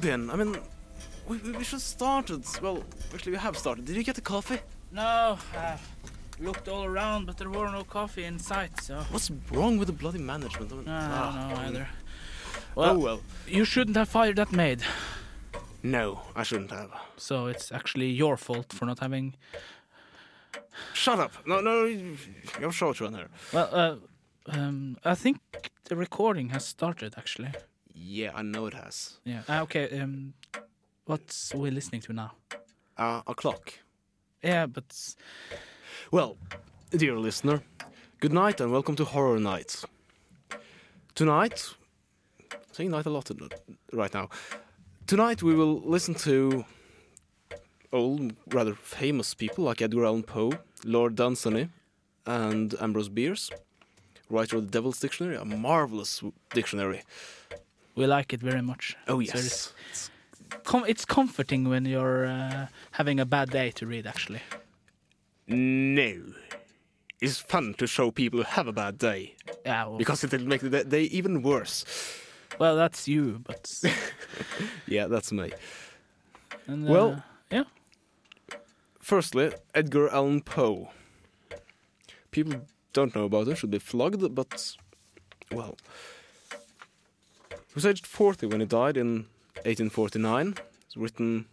Where have you been? I mean, we, we we should have started. Well, actually, we have started. Did you get the coffee? No, I looked all around, but there were no coffee in sight, so. What's wrong with the bloody management? I mean, I ah, don't know either. Oh Well, well. you shouldn't have fired that maid, No, I shouldn't have. so it's actually your fault for not having. Shut up. No, no, you you have short run here. Well, uh, um, I think the recording has started actually. Yeah, I know it has. Yeah. Ah, okay. Um, what's we listening to now? Uh, a clock. Yeah, but Well, dear listener, good night and welcome to Horror Night. Tonight, saying night a lot right now. Tonight we will listen to old, rather famous people like Edgar Allan Poe, Lord Dunsany, and Ambrose Bierce, writer of the Devil's Dictionary, a marvelous dictionary. We like it very much. Oh So it's, yes, com- it's comforting when you're uh, having a bad day to read. Actually. no. It's fun to show people who have a bad day Yeah. Well, because it'll make the day even worse. well that's you, but. Yeah, that's me. And, Well- uh, yeah. Firstly, Edgar Allan Poe. People don't know about him, should be flogged, but, well. He was aged 40 when he died in 1849. It's written,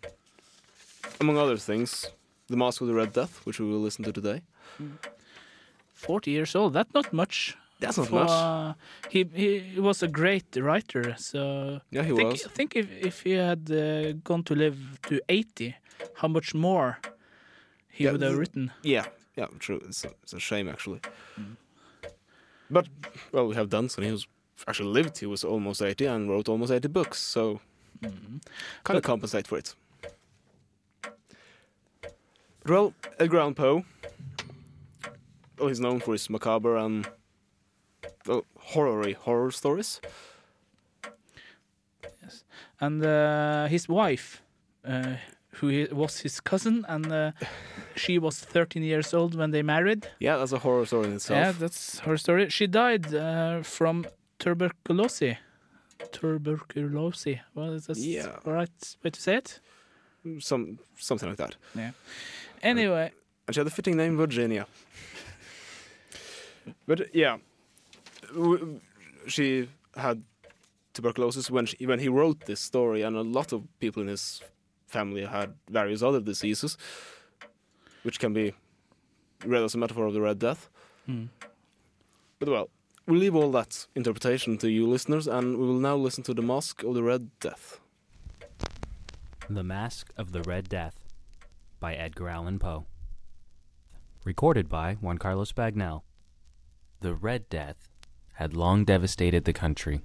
among other things, The Mask of the Red Death, which we will listen to today. 40 years old. That's not much. That's not for, much. uh, he he was a great writer. So Yeah, he think, was. think if if he had uh, gone to live to 80, how much more he Yeah, would have written. Yeah, yeah, true. It's a, it's a shame, actually. But, well, we have Dunsany. He was actually lived, he was almost 80 and wrote almost 80 books, so kind of compensate for it. Well, Edgar Allan Poe, well, he's known for his macabre and well, horror horror stories. Yes, And uh, his wife, uh, who was his cousin, and uh, she was 13 years old when they married. Yeah, that's a horror story in itself. Yeah, that's her story. She died uh, from tuberculosis. Tuberculosis. Well, is that Yeah. the right way to say it? Some something like that. Yeah. Anyway, And she had a fitting name, Virginia. but yeah, she had tuberculosis when she, when he wrote this story, and a lot of people in his family had various other diseases, which can be read as a metaphor of the Red Death. hmm. But well, we'll leave all that interpretation to you listeners, and we will now listen to the Mask of the Red Death. The Mask of the Red Death by Edgar Allan Poe. Recorded by Juan Carlos Bagnell. The Red Death had long devastated the country.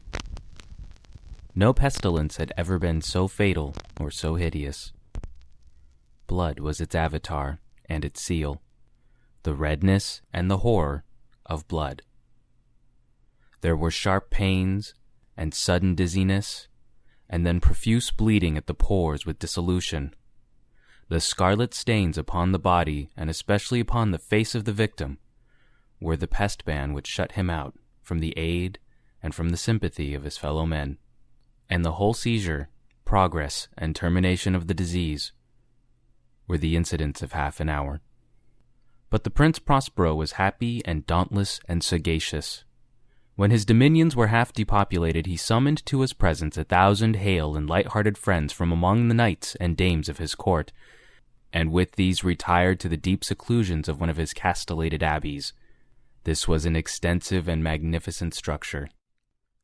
No pestilence had ever been so fatal or so hideous. Blood was its avatar and its seal, the redness and the horror of blood. There were sharp pains and sudden dizziness and then profuse bleeding at the pores with dissolution. The scarlet stains upon the body, and especially upon the face of the victim, were the pest ban which shut him out from the aid and from the sympathy of his fellow men. And the whole seizure, progress, and termination of the disease were the incidents of half an hour. But the Prince Prospero was happy and dauntless and sagacious. When his dominions were half depopulated, he summoned to his presence a thousand hale and light-hearted friends from among the knights and dames of his court, and with these retired to the deep seclusions of one of his castellated abbeys. This was an extensive and magnificent structure,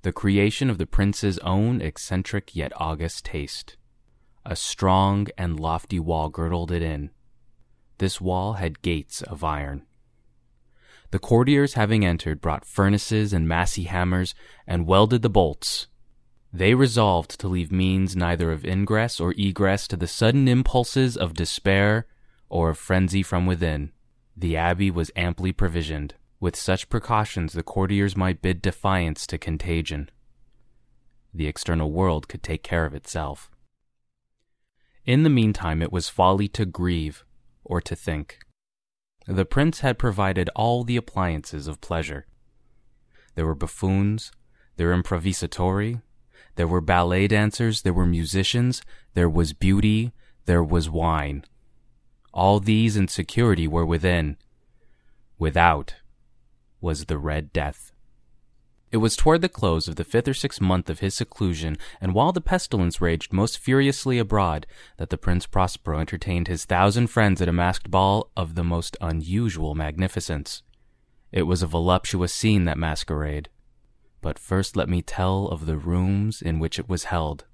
the creation of the prince's own eccentric yet august taste. A strong and lofty wall girdled it in. This wall had gates of iron. The courtiers having entered brought furnaces and massy hammers and welded the bolts. They resolved to leave means neither of ingress or egress to the sudden impulses of despair or of frenzy from within. The abbey was amply provisioned. With such precautions, the courtiers might bid defiance to contagion. The external world could take care of itself. In the meantime, it was folly to grieve or to think. The prince had provided all the appliances of pleasure. There were buffoons, there were improvisatori, There were ballet dancers, there were musicians, there was beauty, there was wine. All these and security were within. Without was the Red Death. It was toward the close of the fifth or sixth month of his seclusion, and while the pestilence raged most furiously abroad, that the Prince Prospero entertained his thousand friends at a masked ball of the most unusual magnificence. It was a voluptuous scene, that masquerade. But first let me tell of the rooms in which it was held.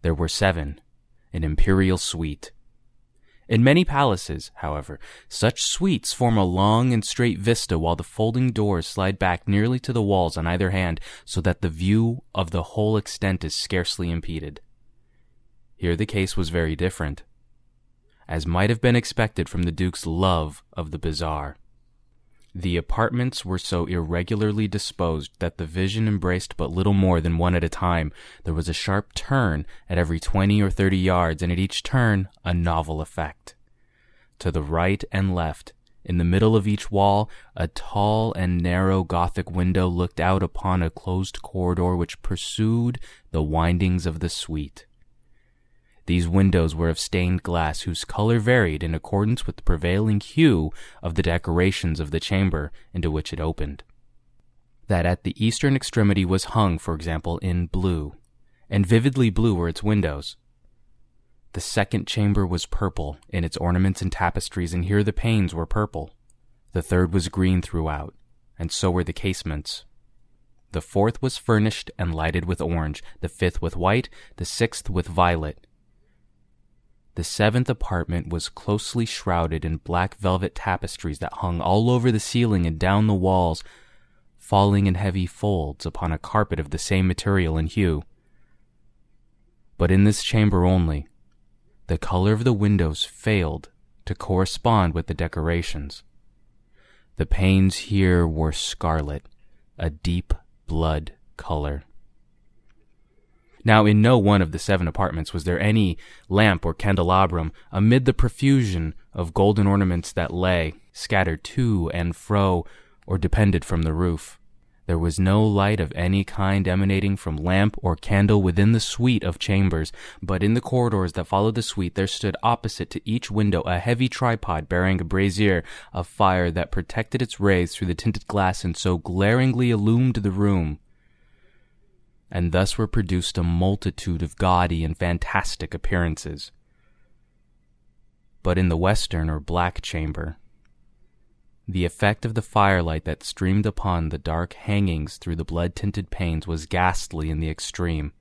There were seven, an imperial suite. In many palaces, however, such suites form a long and straight vista while the folding doors slide back nearly to the walls on either hand so that the view of the whole extent is scarcely impeded. Here the case was very different, as might have been expected from the Duke's love of the bizarre. The apartments were so irregularly disposed that the vision embraced but little more than one at a time. There was a sharp turn at every twenty or thirty yards, and at each turn a novel effect. To the right and left, in the middle of each wall, a tall and narrow Gothic window looked out upon a closed corridor which pursued the windings of the suite. These windows were of stained glass whose color varied in accordance with the prevailing hue of the decorations of the chamber into which it opened. That at the eastern extremity was hung, for example, in blue, and vividly blue were its windows. The second chamber was purple in its ornaments and tapestries, and here the panes were purple. The third was green throughout, and so were the casements. The fourth was furnished and lighted with orange, the fifth with white, the sixth with violet, the seventh apartment was closely shrouded in black velvet tapestries that hung all over the ceiling and down the walls, falling in heavy folds upon a carpet of the same material and hue. But in this chamber only, the color of the windows failed to correspond with the decorations. The panes here were scarlet, a deep blood color. Now, in no one of the seven apartments was there any lamp or candelabrum amid the profusion of golden ornaments that lay, scattered to and fro, or depended from the roof. There was no light of any kind emanating from lamp or candle within the suite of chambers, but in the corridors that followed the suite there stood opposite to each window a heavy tripod bearing a brazier of fire that protected its rays through the tinted glass and so glaringly illumined the room and thus were produced a multitude of gaudy and fantastic appearances. But in the western or black chamber, the effect of the firelight that streamed upon the dark hangings through the blood tinted panes was ghastly in the extreme,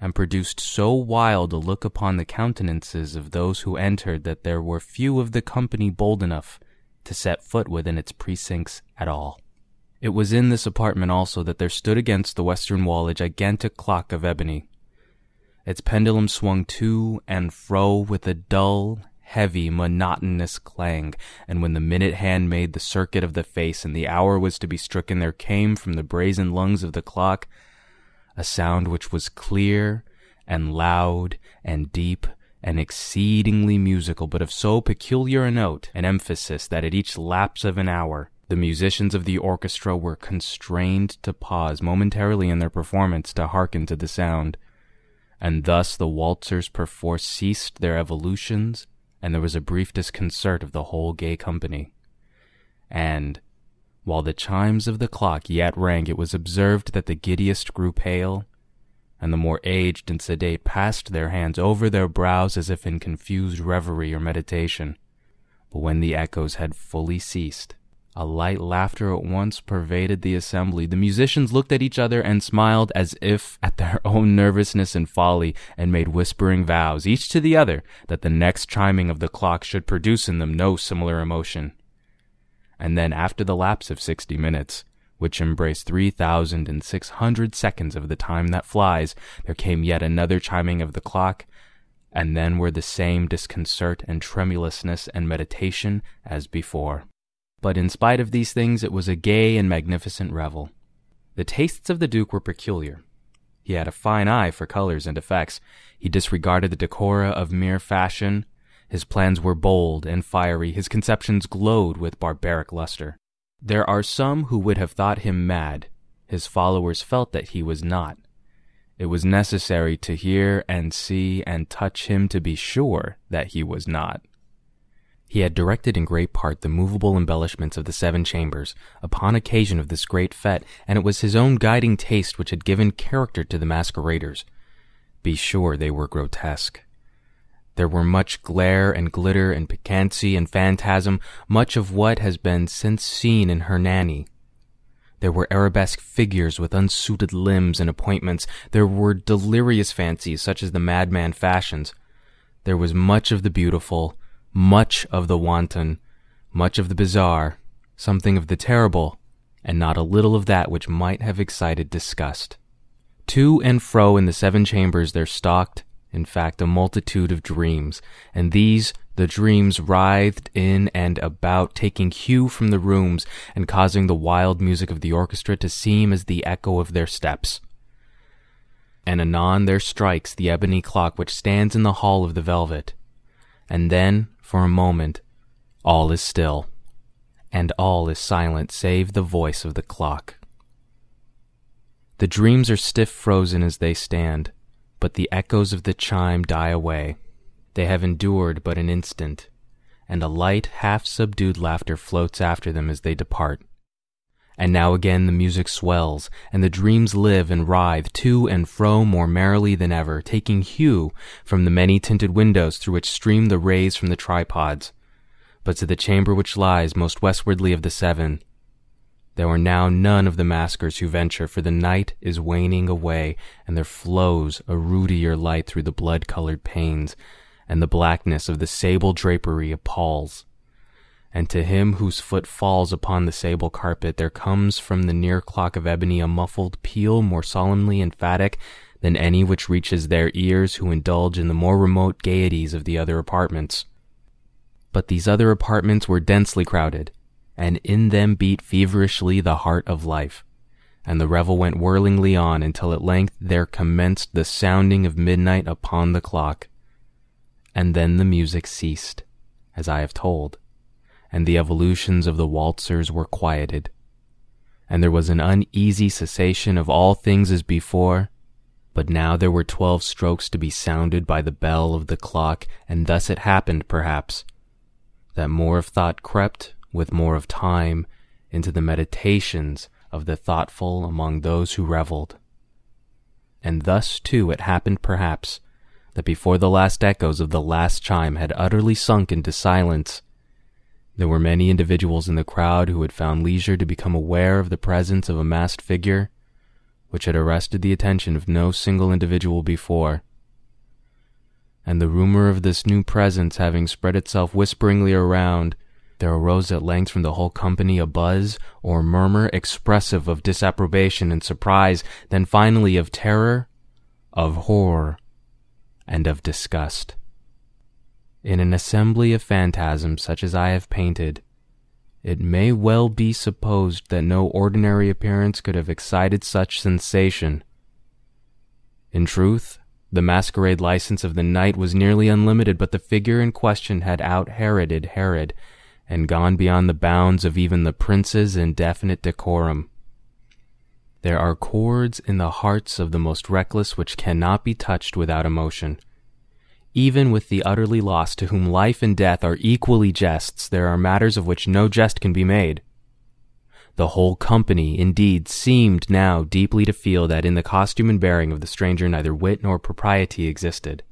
and produced so wild a look upon the countenances of those who entered that there were few of the company bold enough to set foot within its precincts at all. It was in this apartment also that there stood against the western wall a gigantic clock of ebony. Its pendulum swung to and fro with a dull, heavy, monotonous clang, and when the minute hand made the circuit of the face and the hour was to be stricken, there came from the brazen lungs of the clock a sound which was clear and loud and deep and exceedingly musical, but of so peculiar a note and emphasis that at each lapse of an hour the musicians of the orchestra were constrained to pause momentarily in their performance to hearken to the sound, and thus the waltzers perforce ceased their evolutions, and there was a brief disconcert of the whole gay company. And, while the chimes of the clock yet rang, it was observed that the giddiest grew pale, and the more aged and sedate passed their hands over their brows as if in confused reverie or meditation. But when the echoes had fully ceased, a light laughter at once pervaded the assembly. The musicians looked at each other and smiled as if at their own nervousness and folly, and made whispering vows, each to the other, that the next chiming of the clock should produce in them no similar emotion. And then, after the lapse of sixty minutes, which embraced three thousand and six hundred seconds of the time that flies, there came yet another chiming of the clock, and then were the same disconcert and tremulousness and meditation as before. But in spite of these things, it was a gay and magnificent revel. The tastes of the Duke were peculiar. He had a fine eye for colors and effects. He disregarded the decora of mere fashion. His plans were bold and fiery. His conceptions glowed with barbaric luster. There are some who would have thought him mad. His followers felt that he was not. It was necessary to hear and see and touch him to be sure that he was not. He had directed in great part the movable embellishments of the seven chambers upon occasion of this great fete, and it was his own guiding taste which had given character to the masqueraders. Be sure they were grotesque. There were much glare and glitter and piquancy and phantasm, much of what has been since seen in Hernani. There were arabesque figures with unsuited limbs and appointments. There were delirious fancies such as the madman fashions. There was much of the beautiful, much of the wanton, much of the bizarre, something of the terrible, and not a little of that which might have excited disgust. To and fro in the seven chambers there stalked, in fact, a multitude of dreams, and these the dreams writhed in and about, taking hue from the rooms and causing the wild music of the orchestra to seem as the echo of their steps. And anon there strikes the ebony clock which stands in the hall of the velvet, and then, for a moment, all is still, and all is silent save the voice of the clock. The dreams are stiff frozen as they stand, but the echoes of the chime die away. They have endured but an instant, and a light, half subdued laughter floats after them as they depart. And now again the music swells, and the dreams live and writhe to and fro more merrily than ever, taking hue from the many tinted windows through which stream the rays from the tripods. But to the chamber which lies most westwardly of the seven, there are now none of the maskers who venture, for the night is waning away, and there flows a ruddier light through the blood colored panes, and the blackness of the sable drapery appalls. And to him whose foot falls upon the sable carpet, there comes from the near clock of ebony a muffled peal more solemnly emphatic than any which reaches their ears who indulge in the more remote gaieties of the other apartments. But these other apartments were densely crowded, and in them beat feverishly the heart of life. And the revel went whirlingly on until at length there commenced the sounding of midnight upon the clock. And then the music ceased, as I have told, and the evolutions of the waltzers were quieted. And there was an uneasy cessation of all things as before, but now there were twelve strokes to be sounded by the bell of the clock, and thus it happened, perhaps, that more of thought crept with more of time into the meditations of the thoughtful among those who reveled. And thus, too, it happened perhaps that before the last echoes of the last chime had utterly sunk into silence, there were many individuals in the crowd who had found leisure to become aware of the presence of a masked figure which had arrested the attention of no single individual before. And the rumor of this new presence having spread itself whisperingly around, there arose at length from the whole company a buzz or murmur expressive of disapprobation and surprise, then finally of terror, of horror, and of disgust. In an assembly of phantasms such as I have painted, it may well be supposed that no ordinary appearance could have excited such sensation. In truth, the masquerade license of the night was nearly unlimited, but the figure in question had out Heroded Herod and gone beyond the bounds of even the prince's indefinite decorum. There are chords in the hearts of the most reckless which cannot be touched without emotion. Even with the utterly lost to whom life and death are equally jests, there are matters of which no jest can be made. The whole company, indeed, seemed now deeply to feel that in the costume and bearing of the stranger neither wit nor propriety existed.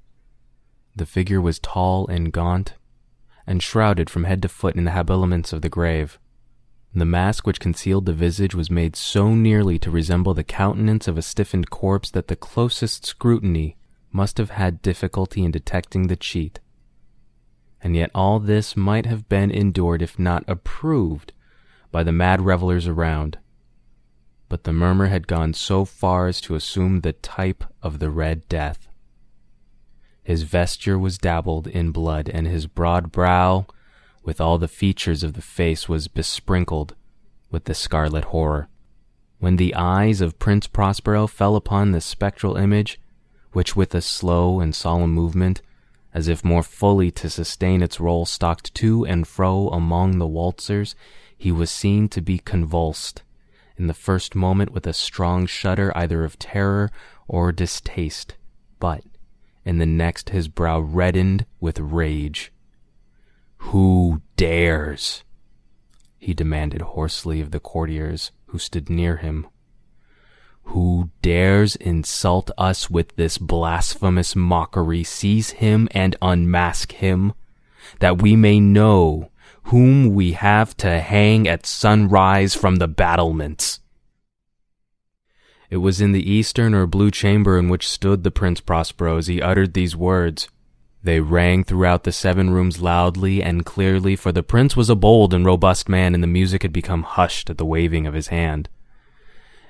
The figure was tall and gaunt, and shrouded from head to foot in the habiliments of the grave. The mask which concealed the visage was made so nearly to resemble the countenance of a stiffened corpse that the closest scrutiny must have had difficulty in detecting the cheat. And yet all this might have been endured if not approved by the mad revelers around. But the mummer had gone so far as to assume the type of the Red Death. His vesture was dabbled in blood, and his broad brow, with all the features of the face, was besprinkled with the scarlet horror. When the eyes of Prince Prospero fell upon this spectral image, which with a slow and solemn movement, as if more fully to sustain its role, stalked to and fro among the waltzers, he was seen to be convulsed, in the first moment with a strong shudder either of terror or distaste, but in the next his brow reddened with rage. Who dares? he demanded hoarsely of the courtiers who stood near him. Who dares insult us with this blasphemous mockery, seize him and unmask him, that we may know whom we have to hang at sunrise from the battlements. It was in the eastern or blue chamber in which stood the Prince Prospero as he uttered these words. They rang throughout the seven rooms loudly and clearly, for the prince was a bold and robust man, and the music had become hushed at the waving of his hand.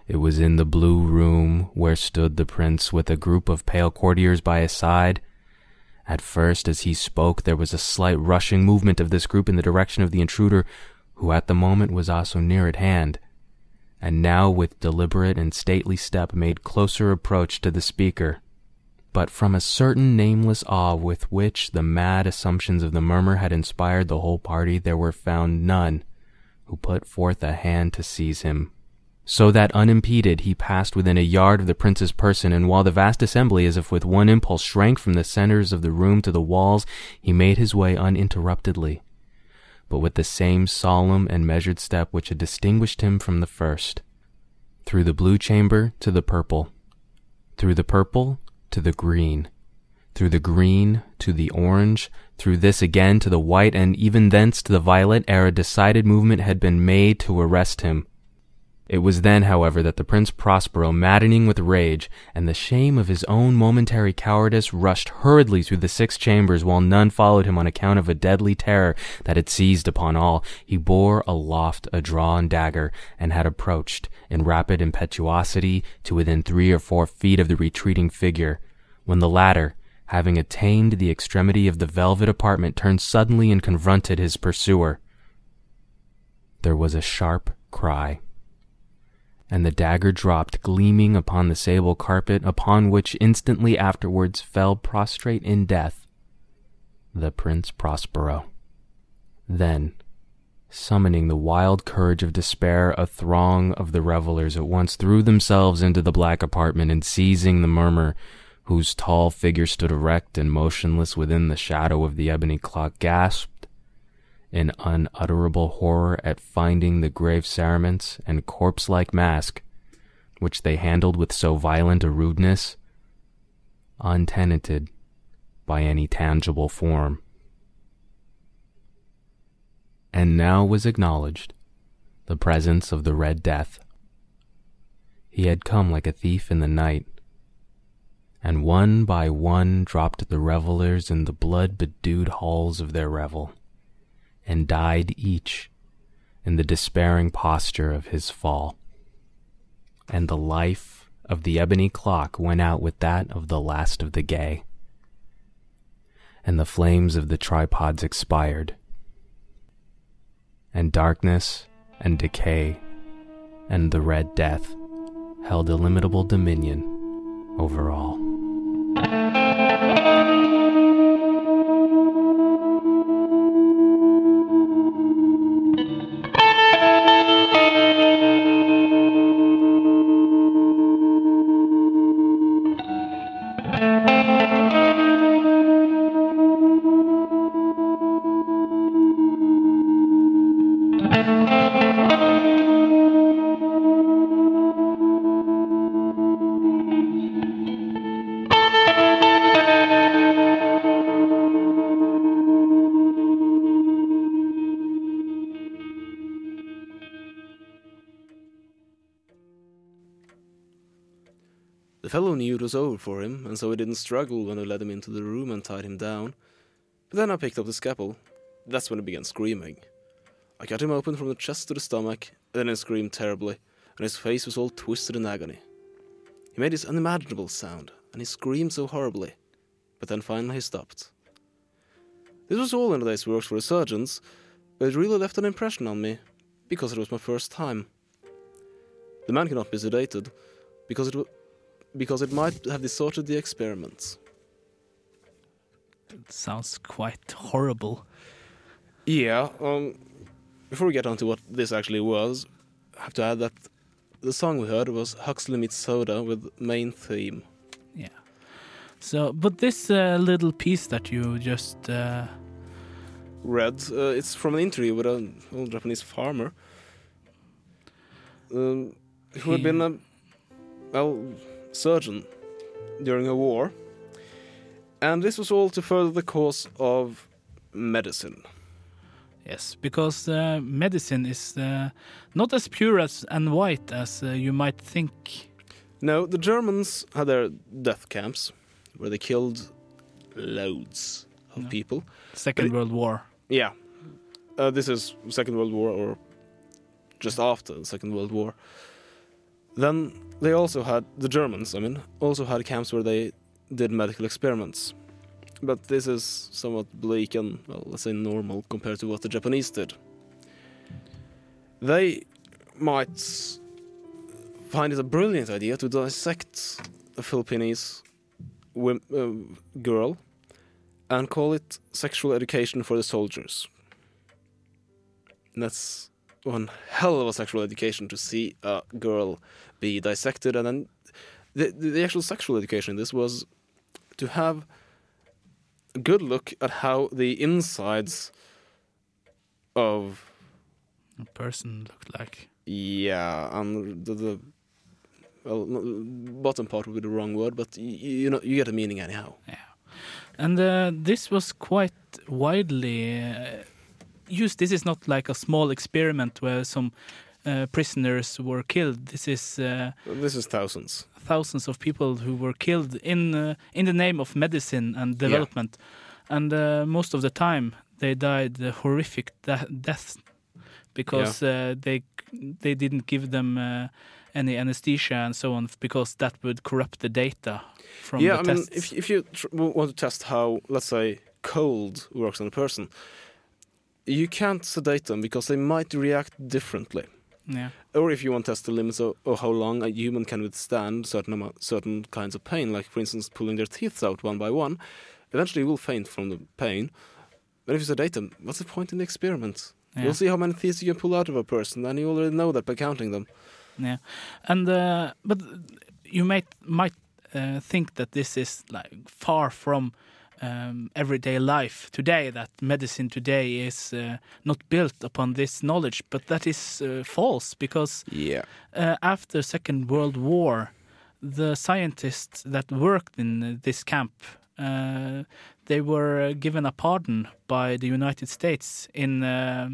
It was in the blue room where stood the prince with a group of pale courtiers by his side. At first, as he spoke, there was a slight rushing movement of this group in the direction of the intruder, who at the moment was also near at hand, and now with deliberate and stately step made closer approach to the speaker. But from a certain nameless awe with which the mad assumptions of the mummer had inspired the whole party, there were found none who put forth a hand to seize him so that unimpeded he passed within a yard of the prince's person, and while the vast assembly, as if with one impulse, shrank from the centers of the room to the walls, he made his way uninterruptedly, but with the same solemn and measured step which had distinguished him from the first, through the blue chamber to the purple, through the purple to the green, through the green to the orange, through this again to the white, and even thence to the violet, ere a decided movement had been made to arrest him. It was then, however, that the Prince Prospero, maddening with rage and the shame of his own momentary cowardice, rushed hurriedly through the six chambers, while none followed him on account of a deadly terror that had seized upon all. He bore aloft a drawn dagger, and had approached, in rapid impetuosity, to within three or four feet of the retreating figure, when the latter, having attained the extremity of the velvet apartment, turned suddenly and confronted his pursuer. There was a sharp cry and the dagger dropped gleaming upon the sable carpet, upon which instantly afterwards fell prostrate in death the Prince Prospero. Then, summoning the wild courage of despair, a throng of the revelers at once threw themselves into the black apartment, and seizing the mummer, whose tall figure stood erect and motionless within the shadow of the ebony clock, gasped in unutterable horror at finding the grave cerements and corpse like mask, which they handled with so violent a rudeness, untenanted by any tangible form. And now was acknowledged the presence of the Red Death. He had come like a thief in the night, and one by one dropped the revelers in the blood bedewed halls of their revel and died each in the despairing posture of his fall. And the life of the ebony clock went out with that of the last of the gay, and the flames of the tripods expired, and darkness and decay and the Red Death held illimitable dominion over all. Was over for him, and so he didn't struggle when I led him into the room and tied him down. But then I picked up the scalpel. That's when he began screaming. I cut him open from the chest to the stomach, then he screamed terribly, and his face was all twisted in agony. He made this unimaginable sound, and he screamed so horribly, but then finally he stopped. This was all in the day's work for the surgeons, but it really left an impression on me, because it was my first time. The man cannot be sedated, because it, because it might have distorted the experiments. It sounds quite horrible. Yeah, um, before we get on to what this actually was, I have to add that the song we heard was Huxley Meets Soda with main theme. Yeah. So, but this uh, little piece that you just uh, Read. Uh, it's from an interview with an old Japanese farmer um, who had been a well surgeon during a war, and this was all to further the cause of medicine. yes, because uh, medicine is uh, not as pure as and white as uh, you might think. No, the Germans had their death camps where they killed loads of people. Second it- World War. Yeah, uh, this is Second World War or just after the Second World War. Then they also had the Germans. I mean, also had camps where they did medical experiments. But this is somewhat bleak and well, let's say normal compared to what the Japanese did. They might find it a brilliant idea to dissect a Filipinese wom- uh, girl and call it sexual education for the soldiers. And that's one hell of a sexual education to see a girl be dissected, and then the the actual sexual education in this was to have a good look at how the insides of A person looked like. yeah, and the, the well, bottom part would be the wrong word, but y- y- you know you get the meaning anyhow. Yeah, and uh, this was quite widely uh, used. This is not like a small experiment where some uh, prisoners were killed. This is uh, This is thousands. thousands of people who were killed in uh, in the name of medicine and development. And uh, most of the time, they died horrific de- deaths because uh, they they didn't give them uh, any anesthesia and so on because that would corrupt the data from yeah, I mean, if if you tr- want to test how, let's say, cold works on a person, you can't sedate them because they might react differently. Yeah. Or if you want to test the limits of, of how long a human can withstand certain amount, certain kinds of pain, like for instance pulling their teeth out one by one, eventually you will faint from the pain. But if you sedate them, what's the point in the experiment? Yeah. You'll see how many teeth you can pull out of a person, and you already know that by counting them. Yeah, and uh, but you might might uh, think that this is like far from um, everyday life today. That medicine today is uh, not built upon this knowledge, but that is uh, false because Yeah. uh, after Second World War, the scientists that worked in uh, this camp. Uh, they were given a pardon by the United States in, uh,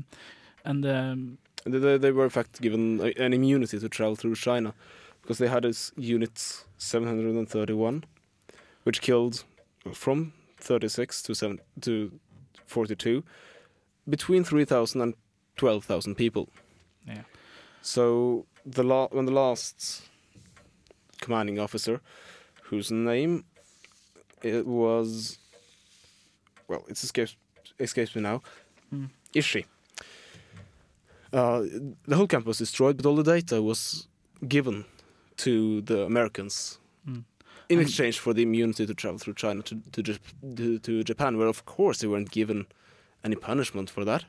and um, They, they, they were in fact given an immunity to travel through China because they had this unit 731, which killed from 36 to, 7, to 42 between 3,000 and 12,000 people. Yeah. So the la- when the last commanding officer, whose name it was, well, it's escapes escapes me now, Hmm. Ishii. Uh, the whole camp was destroyed, but all the data was given to the Americans Mm. In exchange for the immunity to travel through China to to, to to Japan, where of course they weren't given any punishment for that.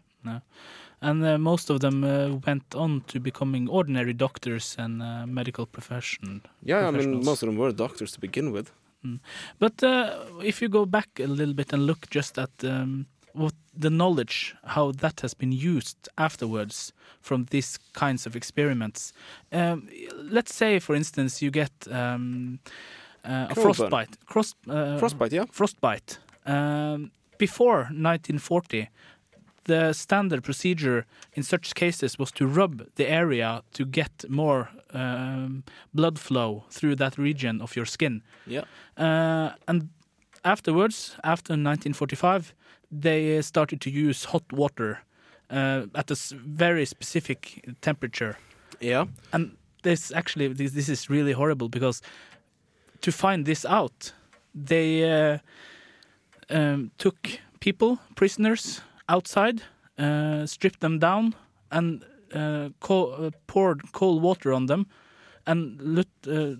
and uh, most of them uh, went on to becoming ordinary doctors and uh, medical profession. Yeah, I mean most of them were doctors to begin with. But uh, if you go back a little bit and look just at um, what the knowledge, how that has been used afterwards from these kinds of experiments. Um, let's say, for instance, you get um, uh, a Cold burn. frostbite. Cross, uh, Frostbite, yeah. frostbite. Um, before 1940, the standard procedure in such cases was to rub the area to get more um, blood flow through that region of your skin. Yeah. Uh, and afterwards, after 1945, they started to use hot water uh, at a very specific temperature. Yeah. And this actually, this, this is really horrible because to find this out, they uh, um, took people, prisoners, outside, uh, stripped them down, and uh, co- uh, poured cold water on them, and uh,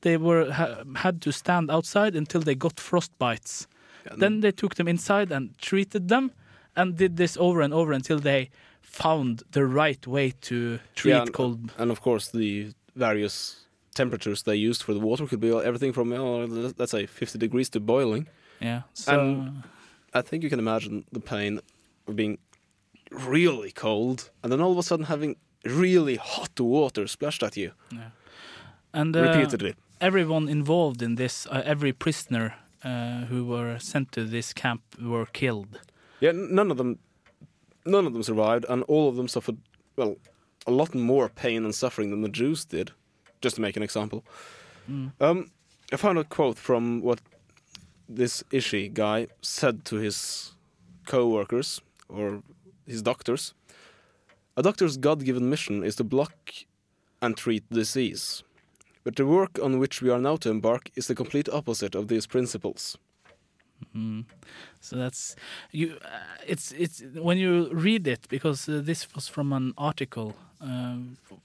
they were ha- had to stand outside until they got frostbites. And Then they took them inside and treated them, and did this over and over until they found the right way to treat Yeah, and- cold. and of course the various temperatures they used for the water. Could be everything from let's say 50 degrees to boiling. Yeah. So And- I think you can imagine the pain of being really cold and then all of a sudden having really hot water splashed at you Yeah. and uh, repeatedly. everyone involved in this, uh, every prisoner uh, who were sent to this camp were killed. Yeah, none of them, none of them survived, and all of them suffered well a lot more pain and suffering than the Jews did. Just to make an example, um, I found a quote from what this Ishii guy said to his co-workers or his doctors. A doctor's God-given mission is to block and treat disease. But the work on which we are now to embark is the complete opposite of these principles. So that's you. Uh, it's it's when you read it because uh, this was from an article, um, f-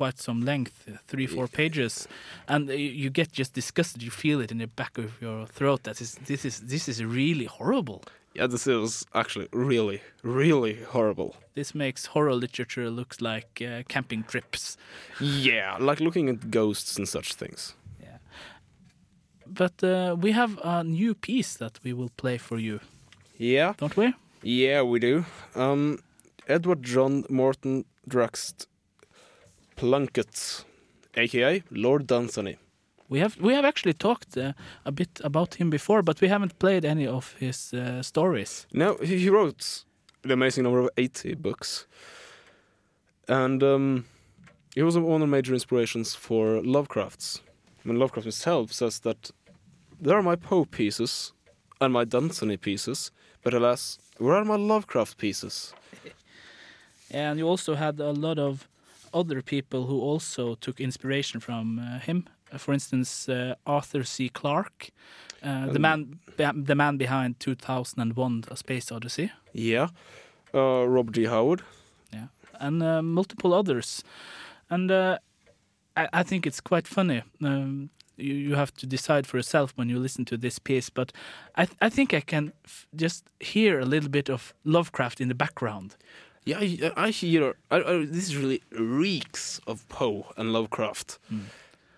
quite some length, three four pages, and you get just disgusted. You feel it in the back of your throat. That is this is this is really horrible. Yeah, this is actually really, really horrible. This makes horror literature looks like uh, camping trips. Yeah, like looking at ghosts and such things. Yeah, but uh, we have a new piece that we will play for you, Yeah, don't we? yeah, we do. Um, Edward John Moreton Drax Plunkett, aka Lord Dunsany. We have we have actually talked uh, a bit about him before, but we haven't played any of his uh, stories. No, he he wrote the amazing number of 80 books. And um, he was one of the major inspirations for Lovecraft's. I mean, Lovecraft himself says that there are my Poe pieces and my Dunsany pieces, but alas, where are my Lovecraft pieces? And you also had a lot of other people who also took inspiration from uh, him. Uh, For instance, uh, Arthur C. Clarke, uh, the Um, man the man behind 2001: A Space Odyssey, Yeah. Uh, Robert G. Howard. Yeah, and uh, multiple others. And uh, I, I think it's quite funny. Um, you, you have to decide for yourself when you listen to this piece, but I, th- I think I can f- just hear a little bit of Lovecraft in the background. Yeah, I, I hear. I, I, this is really reeks of Poe and Lovecraft.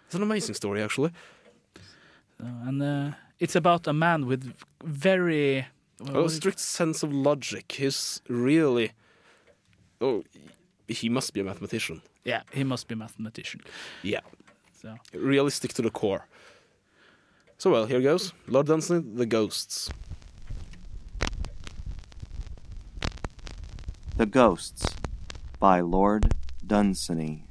It's an amazing story, actually. Uh, and uh, it's about a man with very a what is- strict sense of logic. He's really. Oh, he must be a mathematician. yeah, he must be a mathematician. Yeah. So Realistic to the core. So, well, here goes Lord Dunsany, The Ghosts. The Ghosts by Lord Dunsany.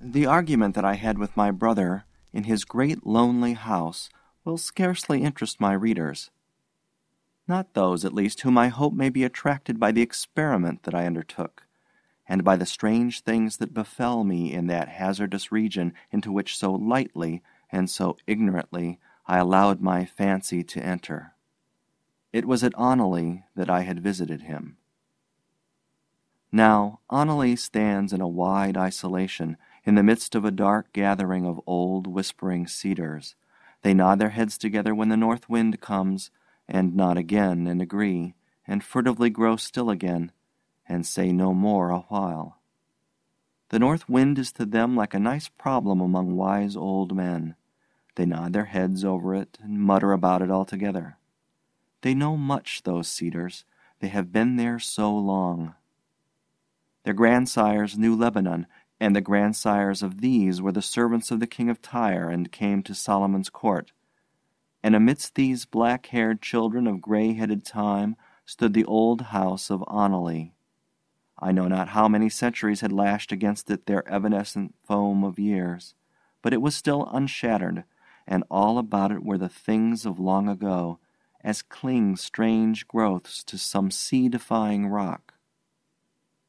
The argument that I had with my brother in his great lonely house will scarcely interest my readers. Not those, at least, whom I hope may be attracted by the experiment that I undertook, and by the strange things that befell me in that hazardous region into which so lightly and so ignorantly I allowed my fancy to enter. It was at Oneleigh that I had visited him. Now, Oneleigh stands in a wide isolation in the midst of a dark gathering of old whispering cedars. They nod their heads together when the north wind comes, and nod again and agree, and furtively grow still again, and say no more a while. The north wind is to them like a nice problem among wise old men. They nod their heads over it and mutter about it all together. They know much, those cedars. They have been there so long. Their grandsires knew Lebanon, and the grandsires of these were the servants of the king of Tyre and came to Solomon's court. And amidst these black haired children of gray headed time stood the old house of Oneleigh. I know not how many centuries had lashed against it their evanescent foam of years, but it was still unshattered, and all about it were the things of long ago, as cling strange growths to some sea defying rock.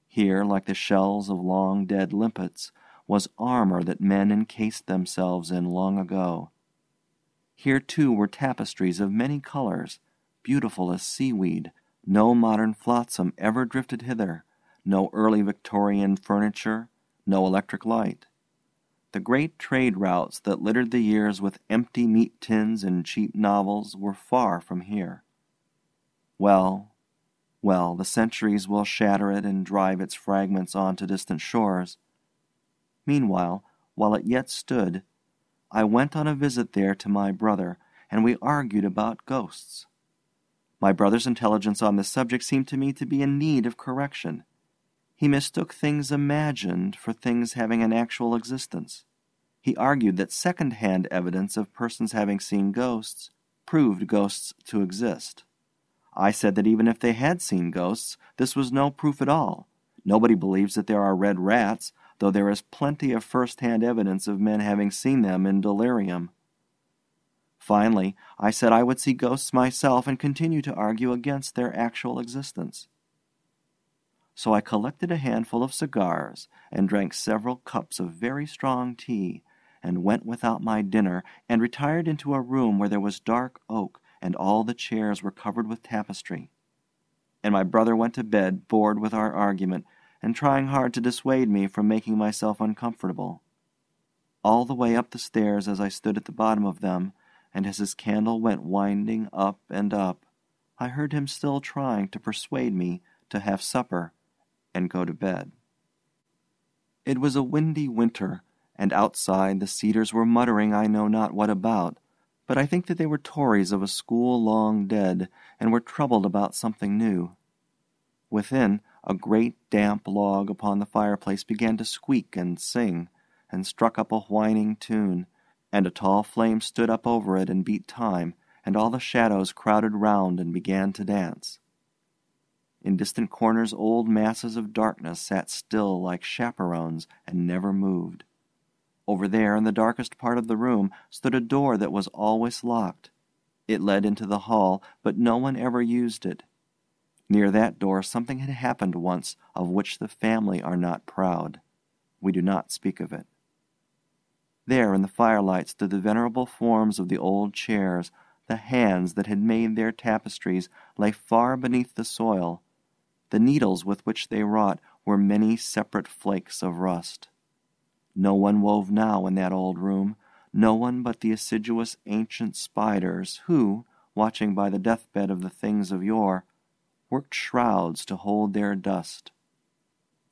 Here, like the shells of long dead limpets, was armor that men encased themselves in long ago. Here, too, were tapestries of many colors, beautiful as seaweed. No modern flotsam ever drifted hither, no early Victorian furniture, no electric light. The great trade routes that littered the years with empty meat tins and cheap novels were far from here. Well, well, the centuries will shatter it and drive its fragments on to distant shores. Meanwhile, while it yet stood, I went on a visit there to my brother, and we argued about ghosts. My brother's intelligence on this subject seemed to me to be in need of correction. He mistook things imagined for things having an actual existence. He argued that second hand evidence of persons having seen ghosts proved ghosts to exist. I said that even if they had seen ghosts, this was no proof at all. Nobody believes that there are red rats, though there is plenty of first hand evidence of men having seen them in delirium. Finally, I said I would see ghosts myself and continue to argue against their actual existence. So I collected a handful of cigars and drank several cups of very strong tea, and went without my dinner, and retired into a room where there was dark oak, and all the chairs were covered with tapestry. And my brother went to bed, bored with our argument, and trying hard to dissuade me from making myself uncomfortable. All the way up the stairs as I stood at the bottom of them, and as his candle went winding up and up, I heard him still trying to persuade me to have supper and go to bed. It was a windy winter, and outside the cedars were muttering I know not what about, but I think that they were Tories of a school long dead, and were troubled about something new. Within, a great damp log upon the fireplace began to squeak and sing, and struck up a whining tune, and a tall flame stood up over it and beat time, and all the shadows crowded round and began to dance. In distant corners old masses of darkness sat still like chaperones and never moved. Over there, in the darkest part of the room, stood a door that was always locked. It led into the hall, but no one ever used it. Near that door something had happened once of which the family are not proud. We do not speak of it. There in the firelight stood the venerable forms of the old chairs. The hands that had made their tapestries lay far beneath the soil. The needles with which they wrought were many separate flakes of rust. No one wove now in that old room, no one but the assiduous ancient spiders who, watching by the deathbed of the things of yore, worked shrouds to hold their dust.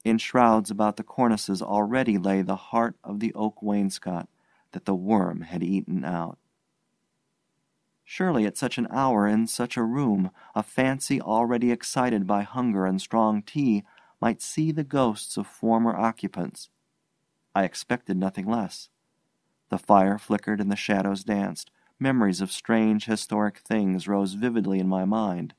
In shrouds about the cornices already lay the heart of the oak wainscot that the worm had eaten out. Surely at such an hour in such a room, a fancy already excited by hunger and strong tea might see the ghosts of former occupants. I expected nothing less. The fire flickered and the shadows danced. Memories of strange historic things rose vividly in my mind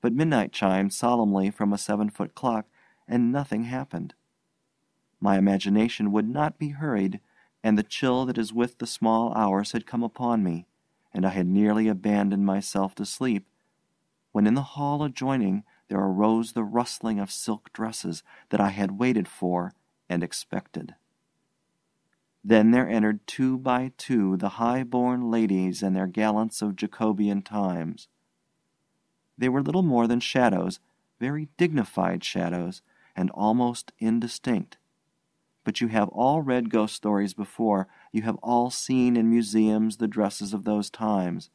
but midnight chimed solemnly from a seven foot clock, and nothing happened. My imagination would not be hurried, and the chill that is with the small hours had come upon me, and I had nearly abandoned myself to sleep, when in the hall adjoining there arose the rustling of silk dresses that I had waited for and expected. Then there entered two by two the high born ladies and their gallants of Jacobean times. They were little more than shadows, very dignified shadows, and almost indistinct. But you have all read ghost stories before, you have all seen in museums the dresses of those times.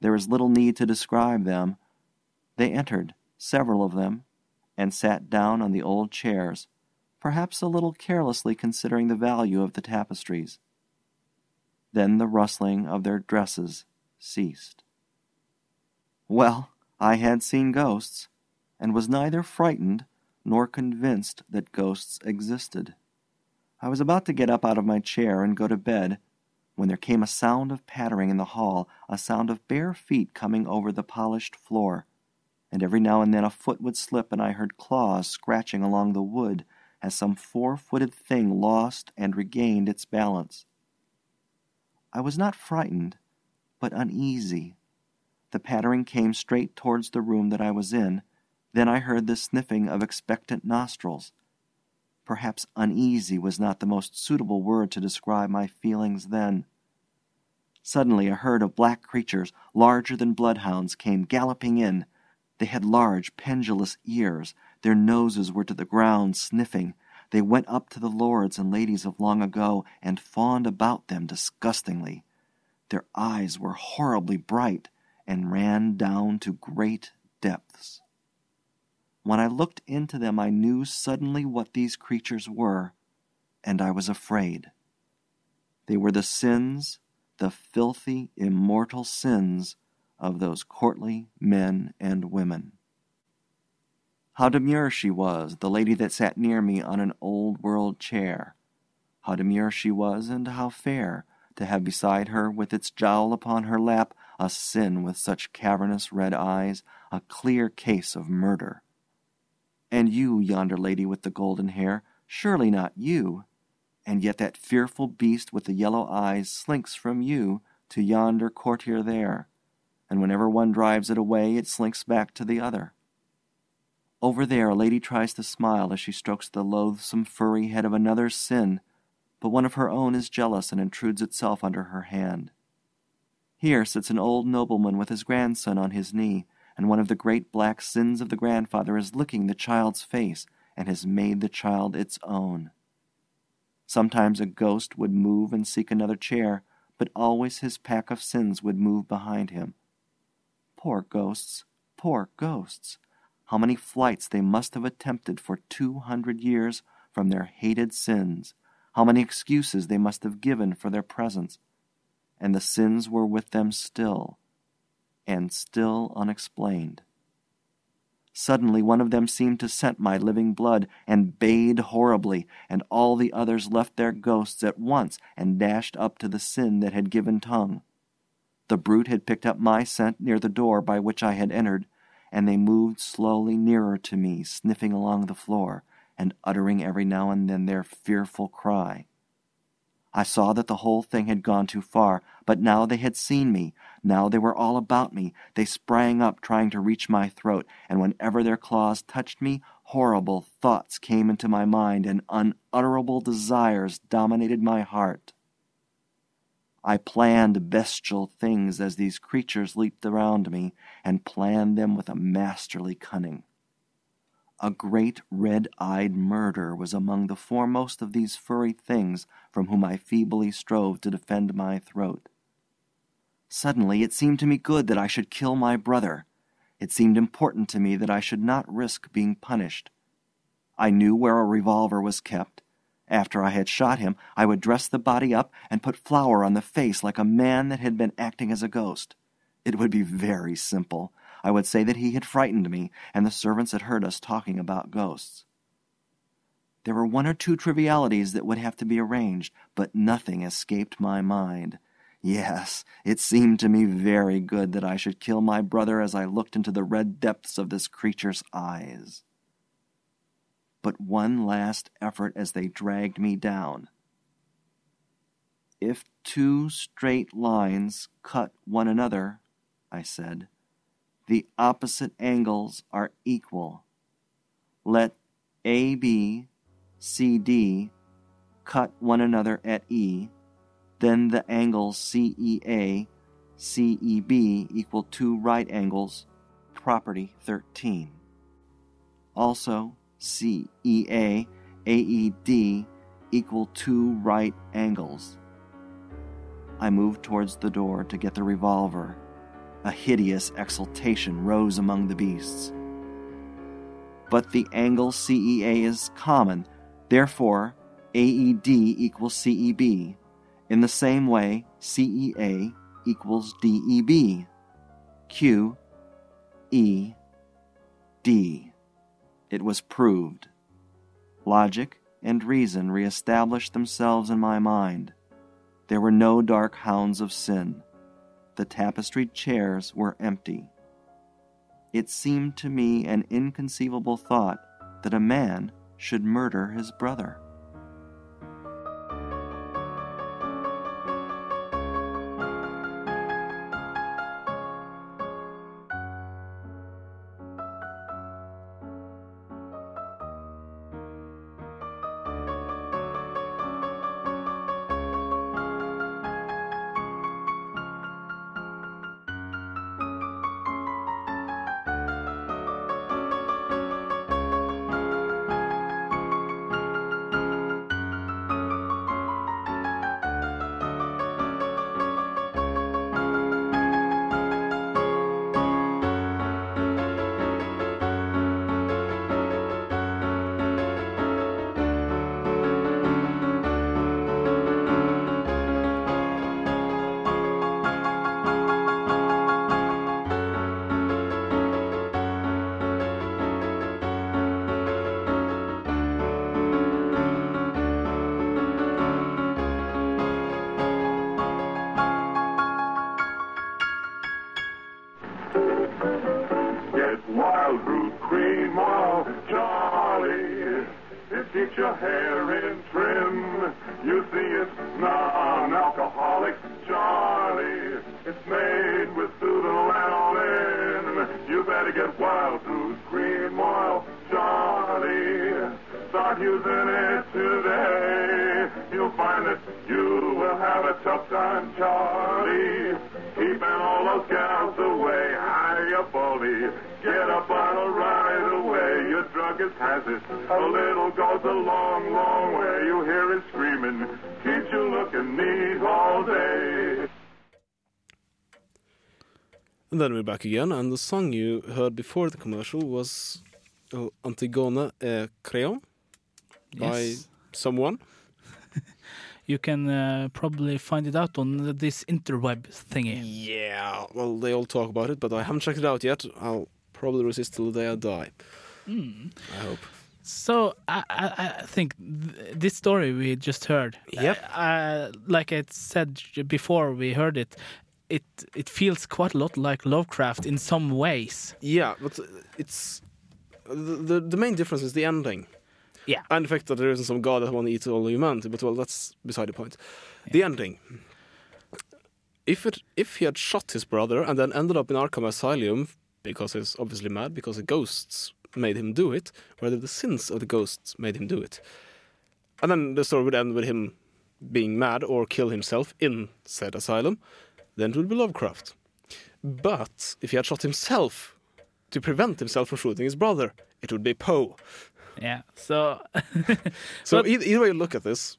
There is little need to describe them. They entered, several of them, and sat down on the old chairs, perhaps a little carelessly considering the value of the tapestries. Then the rustling of their dresses ceased. Well, I had seen ghosts, and was neither frightened nor convinced that ghosts existed. I was about to get up out of my chair and go to bed when there came a sound of pattering in the hall, a sound of bare feet coming over the polished floor, and every now and then a foot would slip and I heard claws scratching along the wood as some four footed thing lost and regained its balance. I was not frightened, but uneasy. The pattering came straight towards the room that I was in. Then I heard the sniffing of expectant nostrils. Perhaps uneasy was not the most suitable word to describe my feelings then. Suddenly a herd of black creatures, larger than bloodhounds, came galloping in. They had large, pendulous ears. Their noses were to the ground, sniffing. They went up to the lords and ladies of long ago and fawned about them disgustingly. Their eyes were horribly bright and ran down to great depths. When I looked into them, I knew suddenly what these creatures were. and I was afraid. They were the sins, the filthy, immortal sins of those courtly men and women. How demure she was, the lady that sat near me on an old world chair. How demure she was, and how fair, to have beside her, with its jowl upon her lap, a sin with such cavernous red eyes, a clear case of murder. And you, yonder lady with the golden hair, surely not you. And yet that fearful beast with the yellow eyes slinks from you to yonder courtier there, and whenever one drives it away, it slinks back to the other. Over there, a lady tries to smile as she strokes the loathsome furry head of another sin, but one of her own is jealous and intrudes itself under her hand. Here sits an old nobleman with his grandson on his knee, and one of the great black sins of the grandfather is licking the child's face and has made the child its own. Sometimes a ghost would move and seek another chair, but always his pack of sins would move behind him. Poor ghosts, poor ghosts! How many flights they must have attempted for two hundred years from their hated sins! How many excuses they must have given for their presence! And the sins were with them still, and still unexplained. Suddenly one of them seemed to scent my living blood, and bayed horribly, and all the others left their ghosts at once and dashed up to the sin that had given tongue. The brute had picked up my scent near the door by which I had entered, and they moved slowly nearer to me, sniffing along the floor, and uttering every now and then their fearful cry. I saw that the whole thing had gone too far, but now they had seen me. Now they were all about me. They sprang up, trying to reach my throat, and whenever their claws touched me, horrible thoughts came into my mind, and unutterable desires dominated my heart. I planned bestial things as these creatures leaped around me, and planned them with a masterly cunning. A great red eyed murder was among the foremost of these furry things from whom I feebly strove to defend my throat. Suddenly it seemed to me good that I should kill my brother. It seemed important to me that I should not risk being punished. I knew where a revolver was kept. After I had shot him, I would dress the body up and put flour on the face like a man that had been acting as a ghost. It would be very simple. I would say that he had frightened me, and the servants had heard us talking about ghosts. There were one or two trivialities that would have to be arranged, but nothing escaped my mind. Yes, it seemed to me very good that I should kill my brother as I looked into the red depths of this creature's eyes. But one last effort as they dragged me down. If two straight lines cut one another, I said, the opposite angles are equal. Let AB, CD cut one another at E, then the angles CEA, CEB equal two right angles, property 13. Also, CEA, AED equal two right angles. I moved towards the door to get the revolver a hideous exultation rose among the beasts. But the angle CEA is common, therefore AED equals CEB. In the same way, CEA equals DEB. Q, E, D. It was proved. Logic and reason reestablished themselves in my mind. There were no dark hounds of sin the tapestried chairs were empty. It seemed to me an inconceivable thought that a man should murder his brother. Start using it today. You'll find that you will have a tough time, Charlie. Keeping all those gals away. Up, Baldy. Get a bottle right away. Your druggist has it. A little goes a long, long way. You hear it screaming. Keeps you looking neat all day. And then we're back again, and the song you heard before the commercial was uh, Antigone e Creon by someone. You can uh, probably find it out on this interweb thingy. Yeah, well, they all talk about it, but I haven't checked it out yet. I'll probably resist till the day I die. I hope. So I, I, I think th- this story we just heard, Yep. uh, uh, like I said before we heard it, it it feels quite a lot like Lovecraft in some ways. Yeah, but it's the, the the main difference is the ending. Yeah. And the fact that there isn't some god that wants to eat all humanity, but well, that's beside the point. The ending. If it if he had shot his brother and then ended up in Arkham Asylum because he's obviously mad because the ghosts made him do it, whether the sins of the ghosts made him do it, and then the story would end with him being mad or kill himself in said asylum, then it would be Lovecraft. But if he had shot himself to prevent himself from shooting his brother, it would be Poe. Yeah. So So But- either, either way you look at this,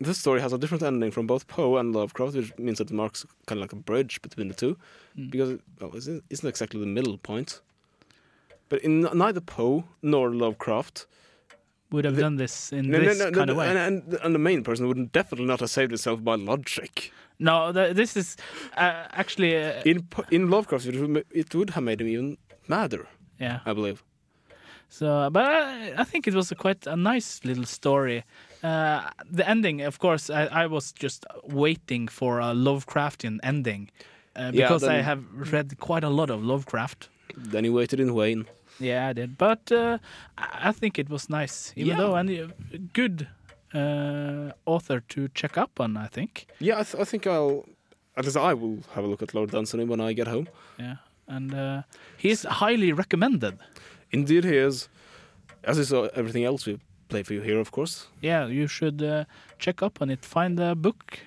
this story has a different ending from both Poe and Lovecraft, which means that it marks kind of like a bridge between the two, Mm. because it well, it isn't, isn't exactly the middle point. But in neither Poe nor Lovecraft, would have The- done this in no, no, this no, kind no, of way. and, and, and the main person would definitely not have saved himself by logic. no, th- this is uh, actually uh, In in Lovecraft, it would, it would have made him even madder, yeah. I believe. So, but I, I think it was a quite a nice little story. Uh, the ending, of course, I, I was just waiting for a Lovecraftian ending uh, Yeah, because I have read quite a lot of Lovecraft. Then he waited in vain. Yeah, I did, but uh, I I think it was nice, even Yeah. though and uh, good uh, author to check up on. I think, Yeah, I, th- I think I'll. At least I will have a look at Lord Dunsany when I get home. yeah, and uh, he's highly recommended. Indeed, he is. As is uh, everything else we play for you here, of course. Yeah, you should uh, check up on it. Find a book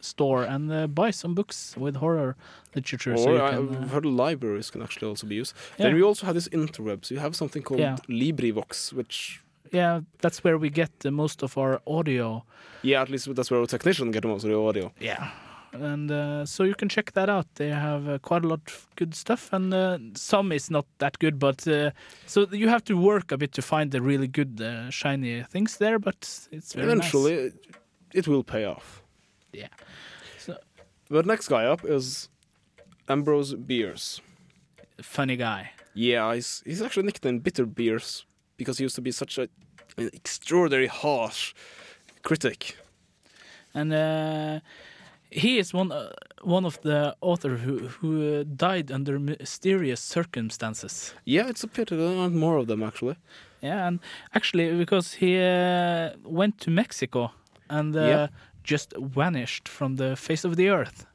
store and uh, buy some books with horror literature. so Or you I- can, I've uh, heard libraries can actually also be used. Yeah. Then we also have this interwebs. You have something called Yeah. LibriVox, which, yeah, that's where we get the most of our audio. yeah, at least that's where our technicians get most of the audio. Yeah. And uh, so you can check that out. They have uh, quite a lot of good stuff, and uh, some is not that good. But uh, so you have to work a bit to find the really good, uh, shiny things there. But it's very Eventually, nice. it, will pay off. Yeah. So But next guy up is Ambrose Bierce. funny guy. Yeah, he's, he's actually nicknamed Bitter Bierce because he used to be such a, an extraordinary harsh critic. and uh, he is one uh, one of the author who who uh, died under mysterious circumstances. Yeah, it's a pity there aren't more of them actually. Yeah, and actually because he uh, went to Mexico and uh, Yeah. just vanished from the face of the earth.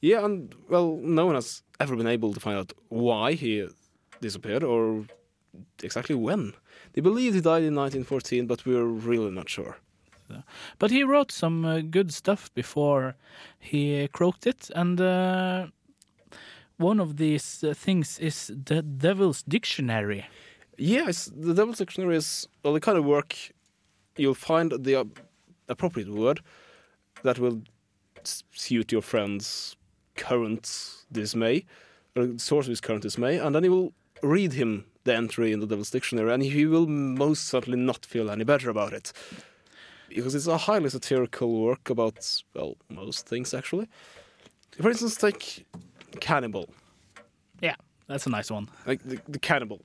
Yeah, and well, no one has ever been able to find out why he disappeared or exactly when. They believe he died in 1914, but we're really not sure. But he wrote some uh, good stuff before he croaked it, and uh, one of these uh, things is the Devil's Dictionary. Yes, the Devil's Dictionary is well, the kind of work you'll find the uh, appropriate word that will suit your friend's current dismay, or the source of his current dismay, and then you will read him the entry in the Devil's Dictionary, and he will most certainly not feel any better about it. Because it's a highly satirical work about, well, most things actually. For instance, take Cannibal. Yeah, that's a nice one. like the, the cannibal,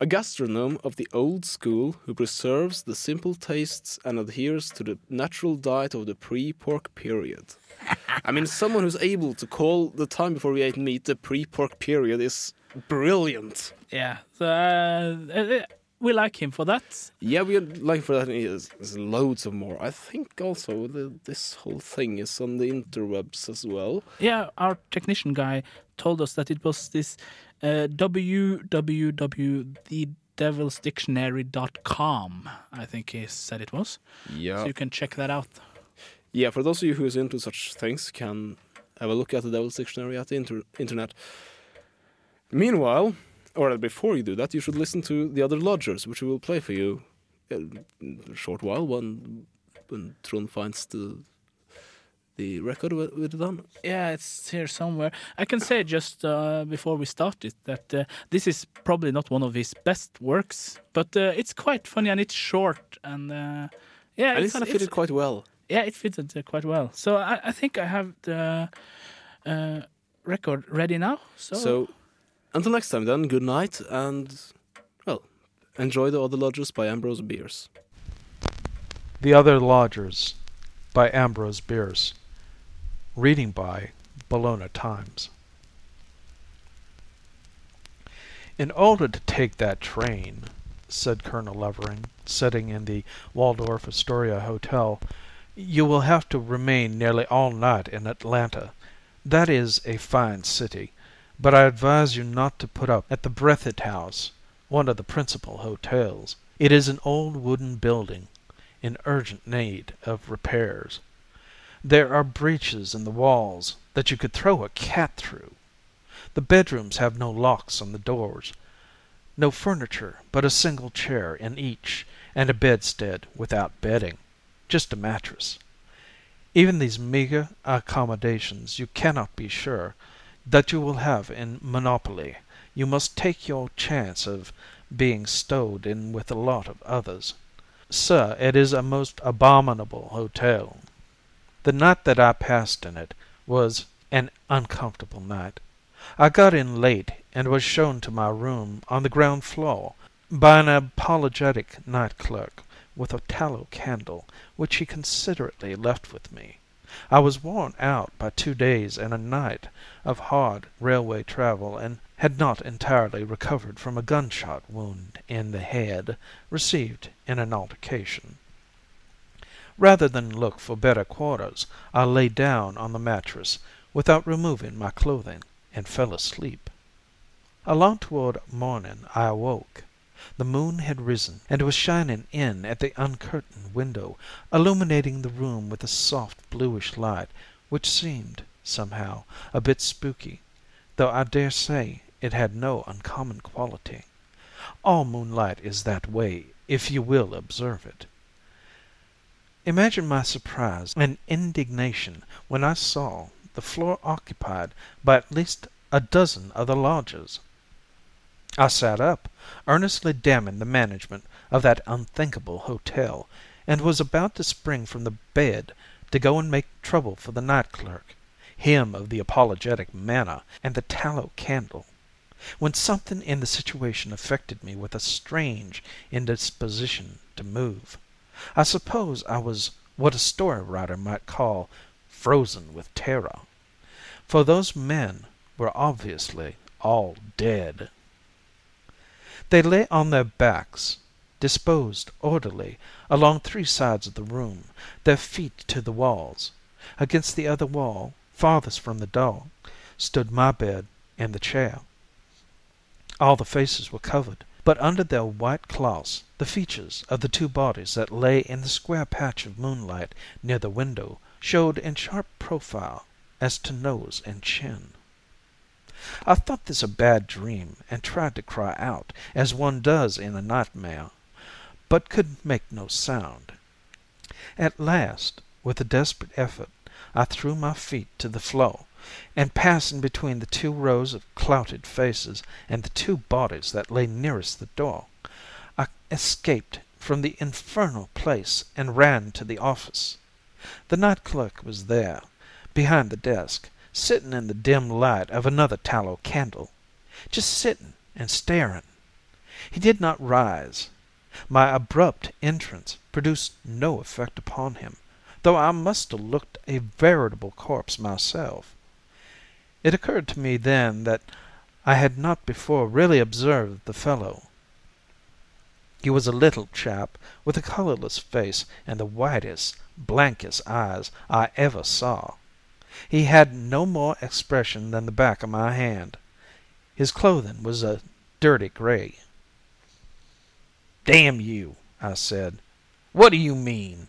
a gastronome of the old school who preserves the simple tastes and adheres to the natural diet of the pre-pork period. I mean, someone who's able to call the time before we ate meat the pre-pork period is brilliant. Yeah, so uh, uh, we like him for that. Yeah, we like for that. There's, there's loads of more. I think also the, this whole thing is on the interwebs as well. Yeah, our technician guy told us that it was this uh, www.thedevilsdictionary.com. I think he said it was. Yeah, So you can check that out. yeah. For those of you who is into such things, can have a look at the Devil's Dictionary at the inter- internet. Meanwhile, or before you do that, you should listen to the other lodgers, which we will play for you uh, in a short while when when Trond finds the the record with with it. Yeah, it's here somewhere. I can say just uh, before we start it that uh, this is probably not one of his best works, but uh, it's quite funny and it's short and uh, yeah, And it's, it's kind of it's- fitted quite well. yeah, it fitted uh, quite well. So I, I think I have the uh, record ready now. So, So, until next time, then, good night, and, well, enjoy The Other Lodgers by Ambrose Bierce. The Other Lodgers by Ambrose Bierce. Reading by Bologna Times. In order to take that train, said Colonel Levering, sitting in the Waldorf Astoria Hotel, you will have to remain nearly all night in Atlanta. That is a fine city, but I advise you not to put up at the Breathitt House, one of the principal hotels. It is an old wooden building in urgent need of repairs. There are breaches in the walls that you could throw a cat through. The bedrooms have no locks on the doors, no furniture but a single chair in each, and a bedstead without bedding, just a mattress. Even these meager accommodations you cannot be sure that you will have in Monopoly. You must take your chance of being stowed in with a lot of others. Sir, it is a most abominable hotel. The night that I passed in it was an uncomfortable night. I got in late and was shown to my room on the ground floor by an apologetic night clerk with a tallow candle which he considerately left with me. I was worn out by two days and a night of hard railway travel and had not entirely recovered from a gunshot wound in the head received in an altercation. Rather than look for better quarters, I lay down on the mattress without removing my clothing and fell asleep. Along toward morning I awoke. The moon had risen and was shining in at the uncurtained window, illuminating the room with a soft bluish light which seemed, somehow, a bit spooky, though I dare say it had no uncommon quality. All moonlight is that way, if you will observe it. Imagine my surprise and indignation when I saw the floor occupied by at least a dozen other lodgers. I sat up, earnestly damning the management of that unthinkable hotel, and was about to spring from the bed to go and make trouble for the night clerk, him of the apologetic manner and the tallow candle, when something in the situation affected me with a strange indisposition to move. I suppose I was what a story writer might call frozen with terror, for those men were obviously all dead. They lay on their backs, disposed orderly along three sides of the room, their feet to the walls. Against the other wall, farthest from the door, stood my bed and the chair. All the faces were covered, but under their white cloths the features of the two bodies that lay in the square patch of moonlight near the window showed in sharp profile as to nose and chin. I thought this a bad dream and tried to cry out, as one does in a nightmare, but could make no sound. At last, with a desperate effort, I threw my feet to the floor, and passing between the two rows of clouted faces and the two bodies that lay nearest the door, I escaped from the infernal place and ran to the office. The night clerk was there, behind the desk, sitting in the dim light of another tallow candle, just sitting and staring. He did not rise. My abrupt entrance produced no effect upon him, though I must have looked a veritable corpse myself. It occurred to me then that I had not before really observed the fellow. He was a little chap with a colorless face and the whitest, blankest eyes I ever saw. He had no more expression than the back of my hand. His clothing was a dirty gray. "Damn you!" I said. "What do you mean?"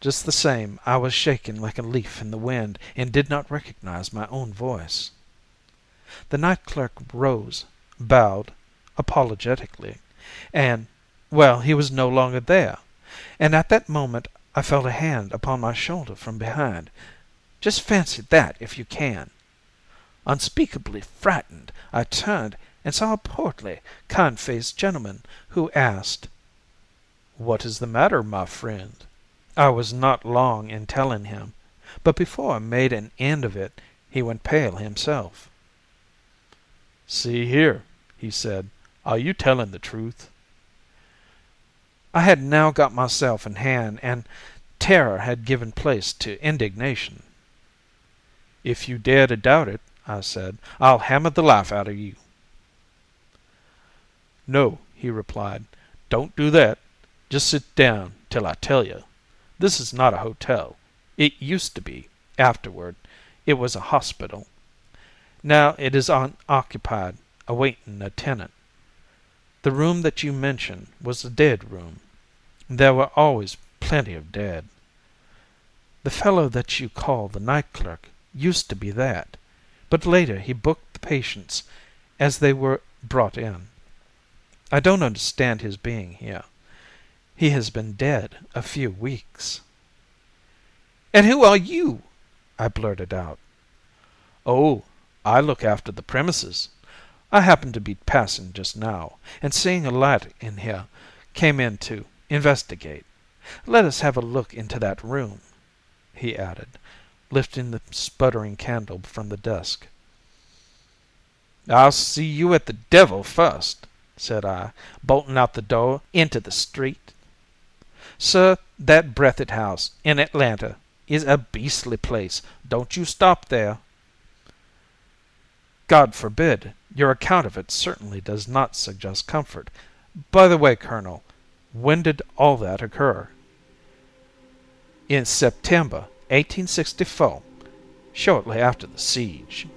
Just the same I was shaking like a leaf in the wind and did not recognize my own voice. The night clerk rose, bowed apologetically, and well, he was no longer there, and at that moment I felt a hand upon my shoulder from behind. Just fancy that if you can. Unspeakably frightened, I turned and saw a portly, kind faced gentleman, who asked: "What is the matter, my friend?" I was not long in telling him, but before I made an end of it he went pale himself. "See here," he said, "are you telling the truth?" I had now got myself in hand, and terror had given place to indignation. "If you dare to doubt it," I said, "I'll hammer the life out of you." "No," he replied, "don't do that. Just sit down till I tell you. This is not a hotel. It used to be; afterward it was a hospital. Now it is unoccupied, awaiting a tenant. The room that you mention was the dead room. There were always plenty of dead. The fellow that you call the night clerk used to be that, but later he booked the patients as they were brought in. I don't understand his being here. He has been dead a few weeks." "And who are you?" I blurted out. "Oh, I look after the premises. I happened to be passing just now, and seeing a light in here, came in to investigate. Let us have a look into that room," he added, lifting the sputtering candle from the desk. "I'll see you at the devil first," said I, bolting out the door into the street. "Sir, that Breathitt House, in Atlanta, is a beastly place. Don't you stop there." "God forbid! Your account of it certainly does not suggest comfort. By the way, colonel, when did all that occur?" "In September, 1864, shortly after the siege."